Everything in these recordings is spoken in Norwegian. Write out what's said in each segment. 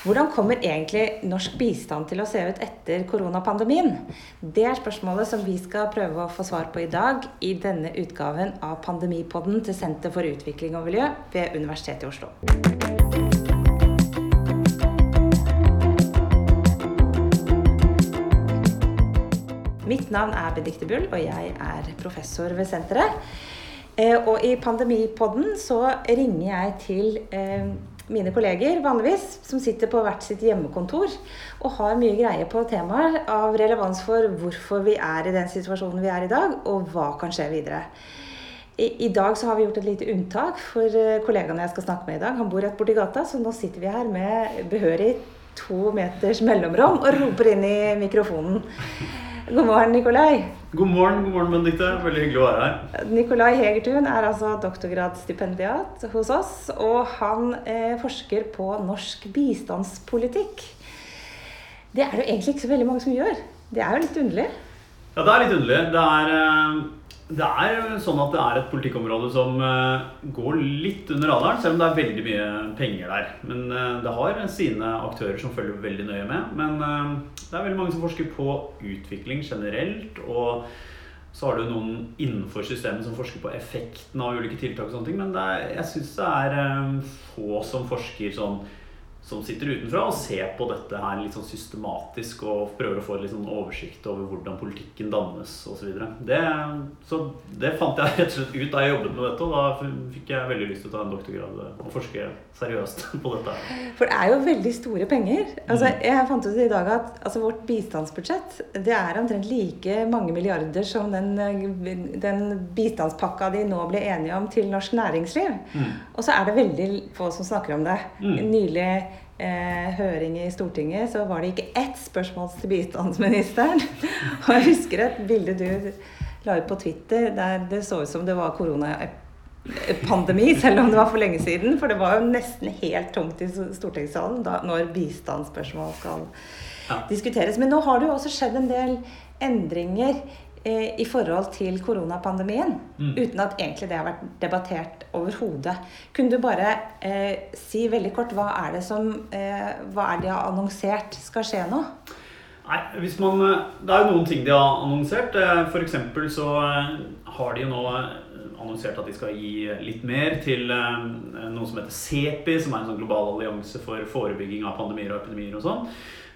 Hvordan kommer egentlig norsk bistand til å se ut etter koronapandemien? Det er spørsmålet som vi skal prøve å få svar på i dag i denne utgaven av Pandemipodden til Senter for utvikling og miljø ved Universitetet i Oslo. Mitt navn er Bedikte Bull, og jeg er professor ved senteret. Eh, og i Pandemipodden så ringer jeg til eh, mine kolleger vanligvis, som sitter på hvert sitt hjemmekontor og har mye greie på temaer av relevans for hvorfor vi er i den situasjonen vi er i dag, og hva kan skje videre. I, dag så har vi gjort et lite unntak for kollegaene kollegaen jeg skal snakke med i dag. Han bor rett borti gata, så nå sitter vi her med behørig to meters mellomrom og roper inn i mikrofonen. God morgen, Nikolai. God morgen, god morgen, Benedicte. Veldig hyggelig å være her. Nikolai Hegertun er altså doktorgradsstipendiat hos oss, og han eh, forsker på norsk bistandspolitikk. Det er det jo egentlig ikke så veldig mange som gjør. Det er jo litt underlig? Ja, det er litt underlig. Det er... Eh det er sånn at det er et politikkområde som eh, går litt under radaren, selv om det er veldig mye penger der. Men eh, det har sine aktører som følger veldig nøye med. Men eh, det er veldig mange som forsker på utvikling generelt. Og så har du noen innenfor systemet som forsker på effekten av ulike tiltak og sånne ting. Men er, jeg syns det er få som forsker sånn som sitter utenfra og ser på dette her litt sånn systematisk og prøver å få litt sånn oversikt over hvordan politikken dannes osv. Det, så det fant jeg rett og slett ut da jeg jobbet med dette, og da fikk jeg veldig lyst til å ta en doktorgrad og forske seriøst på dette. For det er jo veldig store penger. Altså, mm. jeg fant ut i dag at altså, vårt bistandsbudsjett det er omtrent like mange milliarder som den, den bistandspakka de nå ble enige om til norsk næringsliv. Mm. Og så er det veldig få som snakker om det. Mm. Nylig eh, høring i Stortinget, så var det ikke ett spørsmål til bistandsministeren. Og jeg husker et bilde du la ut på Twitter der det så ut som det var koronapandemi, selv om det var for lenge siden. For det var jo nesten helt tomt i stortingssalen da, når bistandsspørsmål skal ja. diskuteres. Men nå har det jo også skjedd en del endringer i forhold til koronapandemien, mm. uten at egentlig det har vært debattert overhodet. Kunne du bare eh, si veldig kort hva er det som eh, Hva er de har annonsert skal skje nå? Nei, hvis man, eh, Det er jo noen ting de har annonsert. Eh, F.eks. så har de jo nå annonsert at de skal gi litt mer til noe som heter CEPI, som er en sånn global allianse for forebygging av pandemier og epidemier og sånn.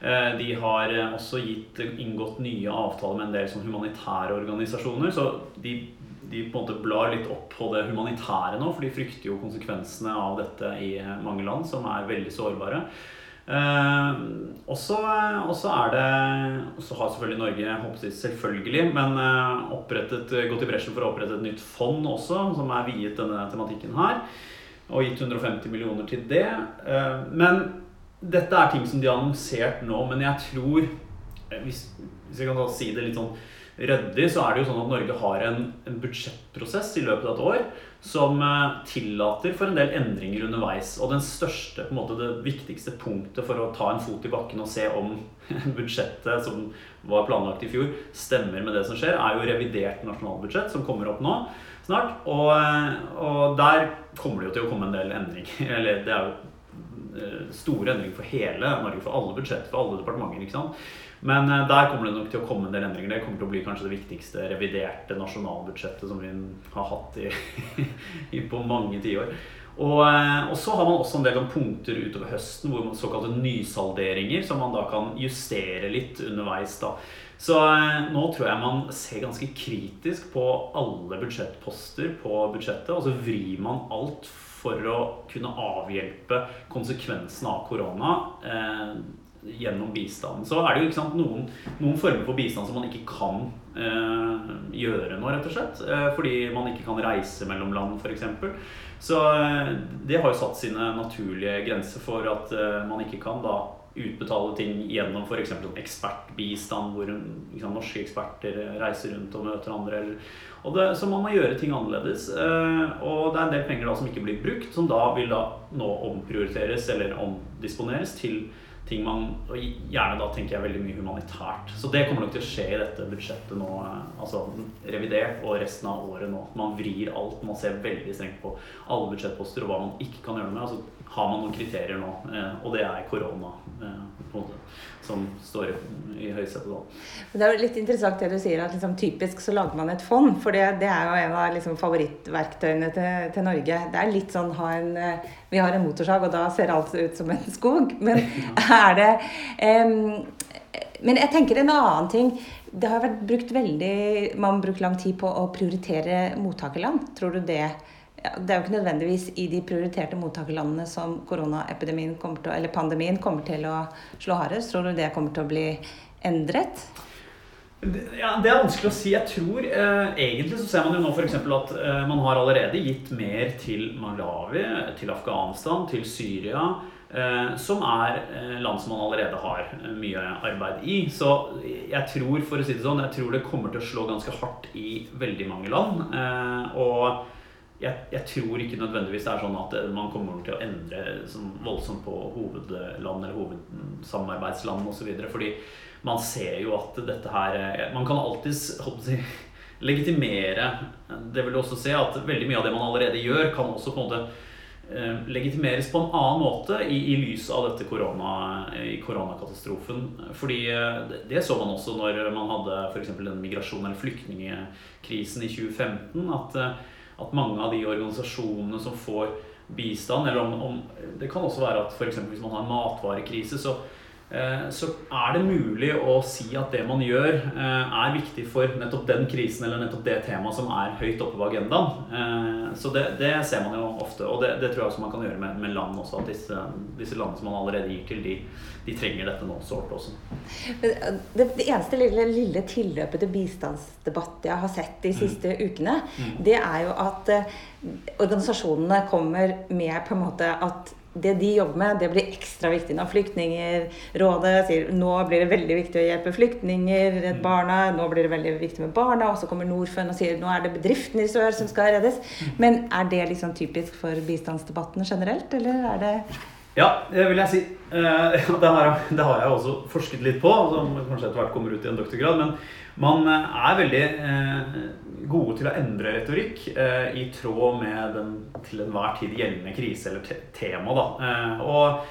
Eh, de har eh, også gitt, inngått nye avtaler med en del sånn humanitære organisasjoner. Så de, de, på en måte blar litt opp på det humanitære nå, for de frykter jo konsekvensene av dette i mange land som er veldig sårbare. Eh, også, også, er det Så har selvfølgelig Norge selvfølgelig, men eh, gått i bresjen for å opprette et nytt fond også, som er viet denne tematikken her. Og gitt 150 millioner til det. Eh, men dette er ting som de har annonsert nå, men jeg tror eh, Hvis, hvis jeg kan da si det litt sånn ryddig, så er det jo sånn at Norge har en, en budsjettprosess i løpet av et år som eh, tillater for en del endringer underveis. Og den største, på en måte det viktigste punktet for å ta en fot i bakken og se om budsjettet som var planlagt i fjor, stemmer med det som skjer, er jo revidert nasjonalbudsjett, som kommer opp nå snart. Og, eh, og der kommer det jo til å komme en del endringer. Eller det er jo Eh, store endringer for hele Norge, for alle budsjett, for alle departementer. ikke sant? Men eh, der kommer det nok til å komme en del endringer. Det kommer til å bli kanskje det viktigste reviderte nasjonalbudsjettet som vi har hatt i, på mange tiår. Og, eh, og, så har man også en del punkter utover høsten, hvor man såkalte nysalderinger, som man da kan justere litt underveis. da. Så nå tror jeg man ser ganske kritisk på alle budsjettposter på budsjettet, og så vrir man alt for å kunne avhjelpe konsekvensene av korona eh, gjennom bistanden. Så er det jo sant, noen, noen former for bistand som man ikke kan eh, gjøre nå, rett og slett. Eh, fordi man ikke kan reise mellom land, f.eks. Så eh, det har jo satt sine naturlige grenser for at eh, man ikke kan da utbetale ting gjennom f.eks. ekspertbistand, hvor liksom, norske eksperter reiser rundt og møter andre. Og det, så man må gjøre ting annerledes. Eh, og det er en del penger da som ikke blir brukt, som da vil da nå omprioriteres eller omdisponeres til ting man og Gjerne da tenker jeg veldig mye humanitært. Så det kommer nok til å skje i dette budsjettet nå, altså revidert og resten av året nå. Man vrir alt. Man ser veldig strengt på alle budsjettposter og hva man ikke kan gjøre noe med. Altså har man noen kriterier nå, eh, og det er korona eh, som står i høysetet da. Det er jo litt interessant det du sier, at liksom, typisk så lager man et fond. For det, det er jo en av liksom, favorittverktøyene til, til, Norge. Det er litt sånn en, eh, Vi har en motorsag, og da ser alt ut som en skog. Men er det um, Men jeg tenker en annen ting. Det har vært brukt veldig Man har brukt lang tid på å prioritere mottakerland. Tror du det det er jo ikke nødvendigvis i de prioriterte mottakerlandene som koronaepidemien kommer til, eller pandemien kommer til å slå hardest. Tror du det kommer til å bli endret? Ja, Det er vanskelig å si. Jeg tror eh, Egentlig så ser man jo nå f.eks. at eh, man har allerede gitt mer til Malawi, til Afghanistan, til Syria. Eh, som er eh, land som man allerede har eh, mye arbeid i. Så jeg tror for å si det sånn, jeg tror det kommer til å slå ganske hardt i veldig mange land. Eh, og jeg, jeg, tror ikke nødvendigvis det er sånn at man kommer til å endre sånn voldsomt på hovedland eller hovedsamarbeidsland osv. Fordi man ser jo at dette her Man kan alltids si, legitimere Det vil også se at veldig mye av det man allerede gjør, kan også på en måte eh, legitimeres på en annen måte i, i lys av dette korona, i koronakatastrofen. Fordi eh, det, så man også når man hadde f.eks. den migrasjon- eller flyktningkrisen i 2015. at at mange av de organisasjonene som får bistand, eller om, om Det kan også være at f.eks. hvis man har en matvarekrise, så, så er det mulig å si at det man gjør, eh, er viktig for nettopp den krisen eller nettopp det temaet som er høyt oppe på agendaen. Eh, så det, det ser man jo ofte, og det, det, tror jeg også man kan gjøre med, med land også. At disse, disse landene som man allerede gir til, de, de trenger dette nå sårt også. Det, det, eneste lille, lille, tilløpet til bistandsdebatt jeg har sett de mm. siste mm. ukene, mm. det er jo at organisasjonene kommer med på en måte at det de jobber med, det blir ekstra viktig når Flyktningrådet sier nå blir det veldig viktig å hjelpe flyktninger, Redd mm. Barna, nå blir det veldig viktig med barna. Og så kommer Norfund og sier nå er det bedriftene i sør som skal reddes. Men er det liksom typisk for bistandsdebattene generelt, eller er det ja, det vil jeg si. Eh, det har, jeg også forsket litt på, som kanskje etter hvert kommer ut i en doktorgrad. Men man eh, er veldig eh, gode til å endre retorikk i tråd med den til enhver tid gjeldende krise eller tema. Da. Og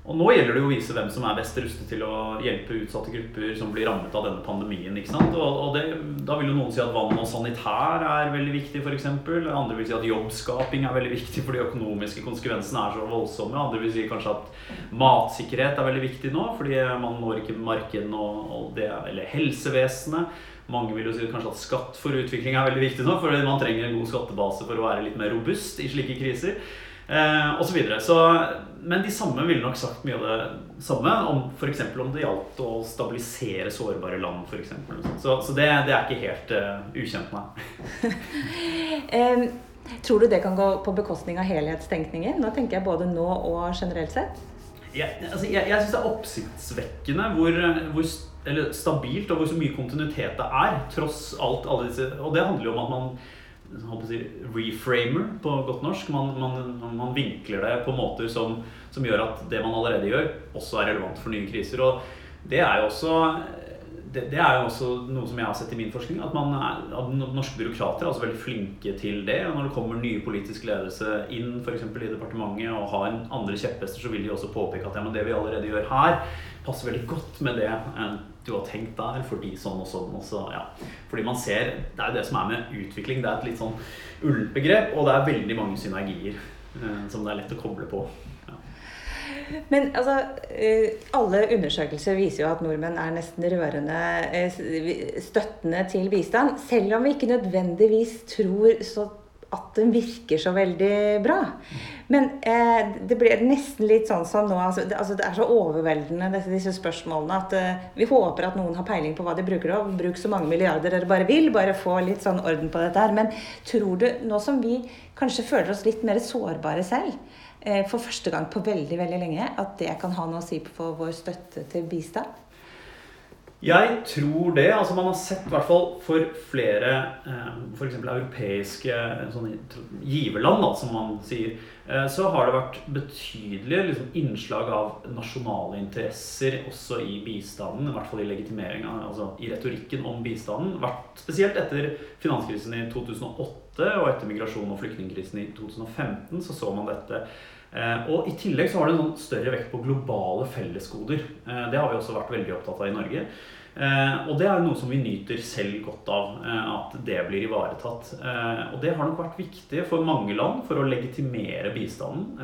og nå gjelder det jo å vise hvem som er best rustet til å hjelpe utsatte grupper som blir rammet av denne pandemien. ikke sant? Og, det, Da vil jo noen si at vann og sanitær er veldig viktig, f.eks. Andre vil si at jobbskaping er veldig viktig, for de økonomiske konsekvensene er så voldsomme. Andre vil si kanskje at matsikkerhet er veldig viktig nå, fordi man når ikke markedene og det, eller helsevesenet. Mange vil jo si kanskje at skatt for utvikling er veldig viktig nå, fordi man trenger en god skattebase for å være litt mer robust i slike kriser eh, og Så, videre. så Men de samme ville nok sagt mye av det samme om f.eks. om det gjaldt å stabilisere sårbare land. For eksempel. så, så det, det, er ikke helt uh, ukjent, nei. um, tror du det kan gå på bekostning av helhetstenkningen? Nå tenker jeg både nå og generelt sett. Jeg, altså, jeg, jeg syns det er oppsiktsvekkende hvor, hvor eller stabilt og hvor så mye kontinuitet det er, tross alt alle disse Og det handler jo om at man si, reframer på godt norsk. Man, man, man, vinkler det på måter som, som, gjør at det man allerede gjør, også er relevant for nye kriser. Og det er jo også det, det, er jo også noe som jeg har sett i min forskning, at, er, at norske byråkrater er også veldig flinke til det. og Når det kommer nye politisk ledelse inn for i departementet og har en andre kjepphester, så vil de også påpeke at ja, det vi allerede gjør her, passer veldig godt med det du har tenkt der, fordi sånn og sånn. Og så, ja. Fordi man ser Det er jo det som er med utvikling. Det er et litt sånn ullent begrep, og det er veldig mange synergier eh, som det er lett å koble på. Men altså, eh, alle undersøkelser viser jo at nordmenn er nesten rørende eh, støttende til bistand. Selv om vi ikke nødvendigvis tror så at den virker så veldig bra. Men eh, det blir nesten litt sånn som nå altså det, altså det, er så overveldende, disse, disse spørsmålene, at eh, vi håper at noen har peiling på hva de bruker det Bruk så mange milliarder dere bare vil. Bare få litt sånn orden på dette her. Men tror du, nå som vi kanskje føler oss litt mer sårbare selv, eh, for første gang på veldig, veldig lenge, at det kan ha noe å si på vår støtte til bistand? Jeg tror det. altså Man har sett, i hvert fall for flere eh, f.eks. europeiske sånne giverland, da, som man sier, så har det vært betydelige liksom, innslag av nasjonale interesser også i bistanden. I hvert fall i legitimeringa, altså i retorikken om bistanden. Vært, spesielt etter finanskrisen i 2008 og etter migrasjon- og flyktningkrisen i 2015 så så man dette. Eh, og I tillegg så har det en sånn større vekt på globale fellesgoder. Eh, det har vi også vært veldig opptatt av i Norge. Eh, og det er noe som vi nyter selv godt av, at det blir ivaretatt. Og det har nok vært viktig for mange land for å legitimere bistanden.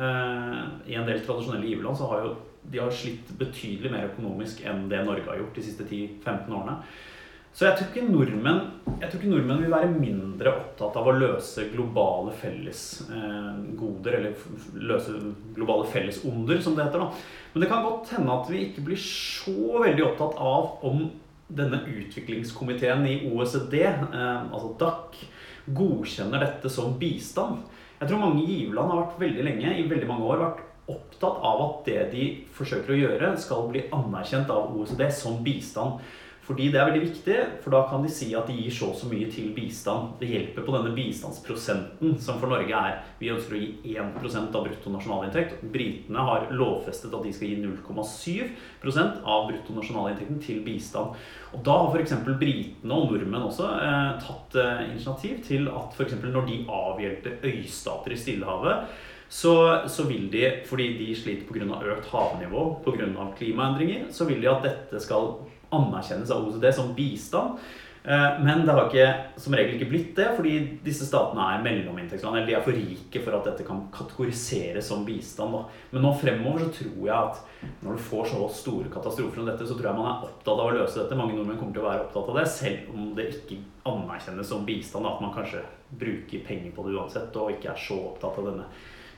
I en del tradisjonelle giverland så har jo de har slitt betydelig mer økonomisk enn det Norge har gjort de siste 10-15 årene. Så jeg tror, ikke nordmenn, jeg tror ikke nordmenn vil være mindre opptatt av å løse globale fellesgoder, eh, eller løse globale fellesonder, som det heter. da. Men det kan godt hende at vi ikke blir så veldig opptatt av om denne utviklingskomiteen i OECD, eh, altså DAC, godkjenner dette som bistand. Jeg tror mange giverland har vært veldig lenge, i veldig mange år, vært opptatt av at det de forsøker å gjøre, skal bli anerkjent av OECD som bistand. Fordi det er veldig viktig, for da kan de si at de gir så og så mye til bistand. Det hjelper på denne bistandsprosenten, som for Norge er Vi ønsker å gi 1 av bruttonasjonalinntekt. Britene har lovfestet at de skal gi 0,7 av bruttonasjonalinntekten til bistand. Og da har f.eks. britene og nordmenn også eh, tatt eh, initiativ til at f.eks. når de avhjelper øystater i Stillehavet så, så, vil de, fordi de sliter pga. økt havnivå pga. klimaendringer, så vil de at dette skal anerkjennes av OECD som bistand. Eh, men det har ikke, som regel ikke blitt det, fordi disse statene er mellominntektsland. Eller de er for rike for at dette kan kategoriseres som bistand. Da. Men nå fremover så tror jeg at når du får så store katastrofer som dette, så tror jeg man er opptatt av å løse dette. Mange nordmenn kommer til å være opptatt av det, selv om det ikke anerkjennes som bistand. Da. At man kanskje bruker penger på det uansett, og ikke er så opptatt av denne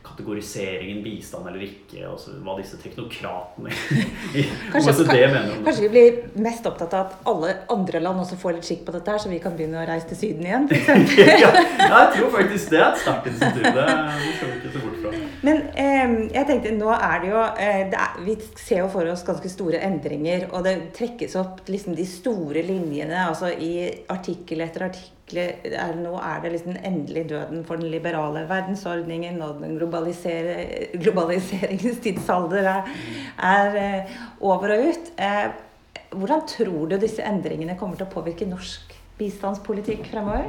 kategoriseringen bistand eller ikke, og hva disse teknokratene i kanskje, OECD mener om det. Kanskje vi blir mest opptatt av at alle andre land også får litt skikk på dette, her, så vi kan begynne å reise til Syden igjen? ja, jeg tror faktisk det er et sterkt insentiv. Det, det skal vi ikke se bort fra. Men eh, jeg tenkte, nå er det jo eh, det er, Vi ser jo for oss ganske store endringer, og det trekkes opp liksom de store linjene altså i artikkel etter artikkel er, nå er det liksom endelig døden for den liberale verdensordningen, og den globaliseringens tidsalder er, er, eh, over og ut. Eh, hvordan tror du disse endringene kommer til å påvirke norsk bistandspolitikk fremover?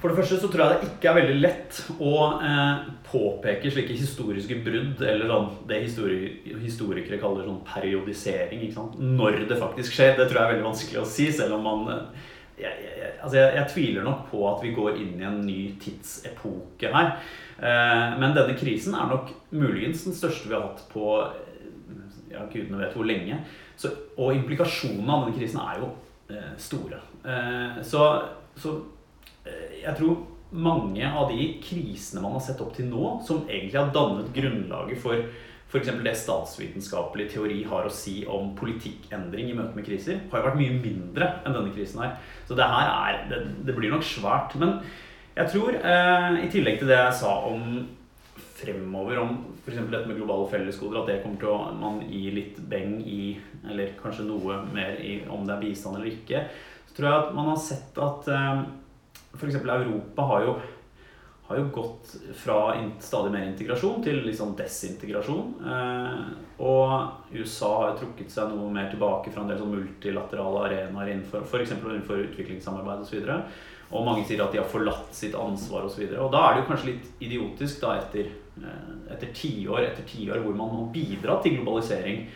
For det første så tror jeg det ikke er veldig lett å eh, påpeke slike historiske brudd, eller sånn, det histori historikere kaller sånn periodisering. Når det faktisk skjer. Det tror jeg er veldig vanskelig å si, selv om man eh, jeg, jeg, altså jeg, tviler nok på at vi går inn i en ny tidsepoke her. Eh, men denne krisen er nok muligens den største vi har hatt på ja, gudene vet hvor lenge. Så, og implikasjonene av denne krisen er jo eh, store. Eh, så, så eh, jeg tror mange av de krisene man har sett opp til nå, som egentlig har dannet grunnlaget for f.eks. det statsvitenskapelig teori har å si om politikkendring i møte med kriser, har jo vært mye mindre enn denne krisen her. Så det her er Det, det blir nok svært. Men jeg tror, eh, i tillegg til det jeg sa om fremover, om f.eks. dette med globale fellesgoder, at det kommer til å man gi litt beng i, eller kanskje noe mer i om det er bistand eller ikke, så tror jeg at man har sett at eh, f.eks. Europa har jo har jo gått fra stadig mer integrasjon til liksom desintegrasjon. Eh, og USA har trukket seg noe mer tilbake fra en del sånn multilaterale arenaer innenfor f.eks. innenfor utviklingssamarbeid osv. Og, så og mange sier at de har forlatt sitt ansvar osv. Og, så og da er det jo kanskje litt idiotisk da etter, eh, etter tiår etter tiår hvor man må bidra til globalisering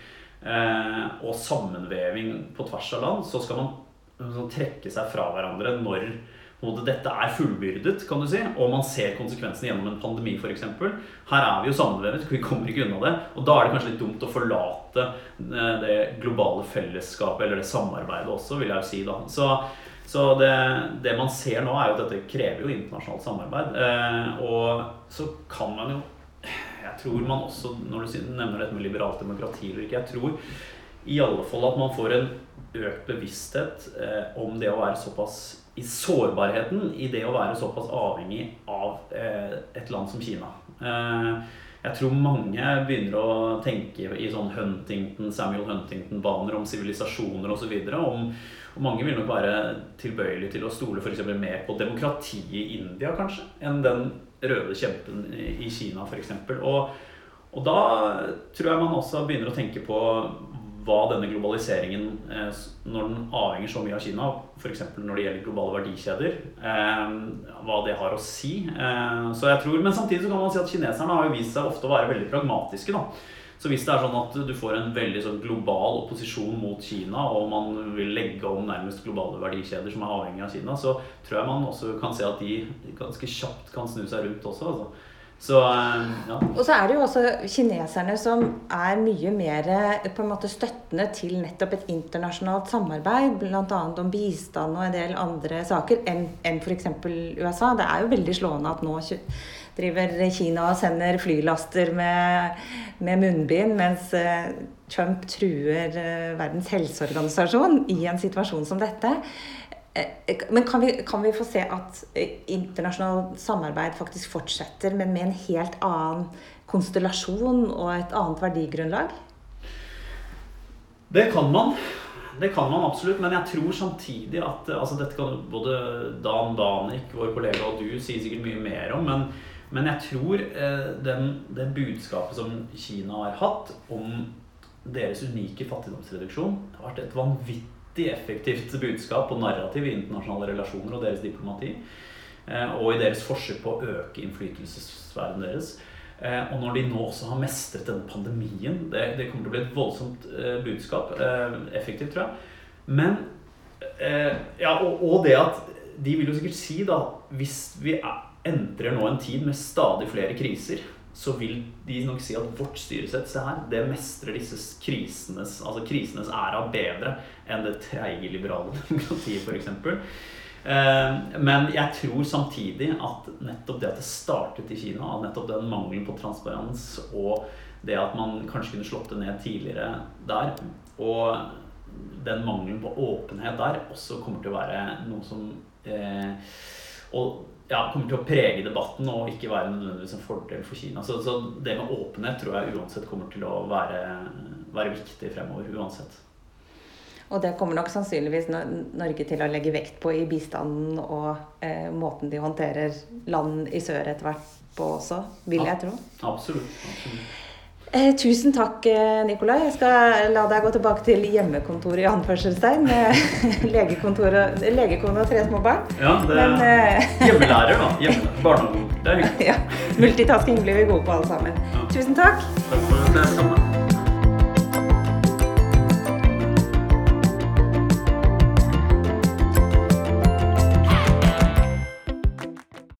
eh, og sammenveving på tvers av land, så skal man sånn, trekke seg fra hverandre når måte, dette er fullbyrdet, kan du si, og man ser konsekvensene gjennom en pandemi f.eks. Her er vi jo sammenvevet, vi kommer ikke unna det. Og da er det kanskje litt dumt å forlate eh, det globale fellesskapet, eller det samarbeidet også, vil jeg jo si da. Så, så det, det, man ser nå, er jo at dette krever jo internasjonalt samarbeid. Eh, og så kan man jo Jeg tror man også, når du nevner dette med liberalt demokrati eller ikke, jeg tror i alle fall at man får en økt bevissthet eh, om det å være såpass i sårbarheten i det å være såpass avhengig av eh, et land som Kina. Eh, jeg tror mange begynner å tenke i sånn Huntington, Samuel Huntington-baner om sivilisasjoner osv. Og mange vil nok være tilbøyelig til å stole f.eks. mer på demokratiet i India kanskje, enn den røde kjempen i Kina f.eks. Og, og da tror jeg man også begynner å tenke på hva denne globaliseringen, eh, når den avhenger så mye av Kina, f.eks. når det gjelder globale verdikjeder, eh, hva det har å si. Eh, så jeg tror, Men samtidig så kan man si at kineserne har jo vist seg ofte å være veldig pragmatiske. da. Så hvis det er sånn at du får en veldig sånn global opposisjon mot Kina, og man vil legge om nærmest globale verdikjeder som er avhengig av Kina, så tror jeg man også kan se at de ganske kjapt kan snu seg rundt også. altså. Så, eh, ja. Og så er det jo også kineserne som er mye mer på en måte støttende til nettopp et internasjonalt samarbeid, bl.a. om bistand og en del andre saker, enn en f.eks. USA. Det er jo veldig slående at nå driver Kina og sender flylaster med, med munnbind, mens eh, Trump truer eh, Verdens helseorganisasjon i en situasjon som dette. Eh, men kan vi, kan vi, få se at eh, internasjonalt samarbeid faktisk fortsetter, men med en helt annen konstellasjon og et annet verdigrunnlag? Det kan man. Det kan man absolutt, men jeg tror samtidig at eh, altså Dette kan både Dan Danik, vår kollega, og du si sikkert mye mer om. Men, men jeg tror eh, den, det budskapet som Kina har hatt om deres unike fattigdomsreduksjon, har vært et vanvittig vanvittig effektivt budskap og narrativ i internasjonale relasjoner og deres diplomati. Eh, og i deres forsøk på å øke innflytelsessfæren deres. Eh, og når de nå også har mestret denne pandemien Det, det kommer til å bli et voldsomt eh, budskap. Effektivt, tror jeg. Men Ja, og, og det at De vil jo sikkert si, da, hvis vi entrer nå en tid med stadig flere kriser så vil de nok si at vårt styresett se her, det mestrer disse krisenes altså krisenes æra bedre enn det treige liberale demokratiet, f.eks. Eh, men jeg tror samtidig at nettopp det at det startet i Kina, at nettopp den mangelen på transparens og det at man kanskje kunne slått det ned tidligere der, og den mangelen på åpenhet der, også kommer til å være noe som eh, og ja, kommer til å prege debatten og ikke være nødvendigvis en fordel for Kina. Så, så det med åpenhet tror jeg uansett kommer til å være, være viktig fremover. uansett. Og det kommer nok sannsynligvis Norge til å legge vekt på i bistanden og eh, måten de håndterer land i sør etter hvert på også, vil jeg tro. Absolutt. absolutt. Eh, tusen takk, eh, Nikolai. Jeg skal la deg gå tilbake til hjemmekontoret i anførselstegn. Med legekone og tre små barn. Ja, det er Men, eh, hjemmelærer, da. Hjemme, barnehage. Det er hyggelig. Ja. Multitasking blir vi gode på alle sammen. Ja. Tusen takk. Takk for det.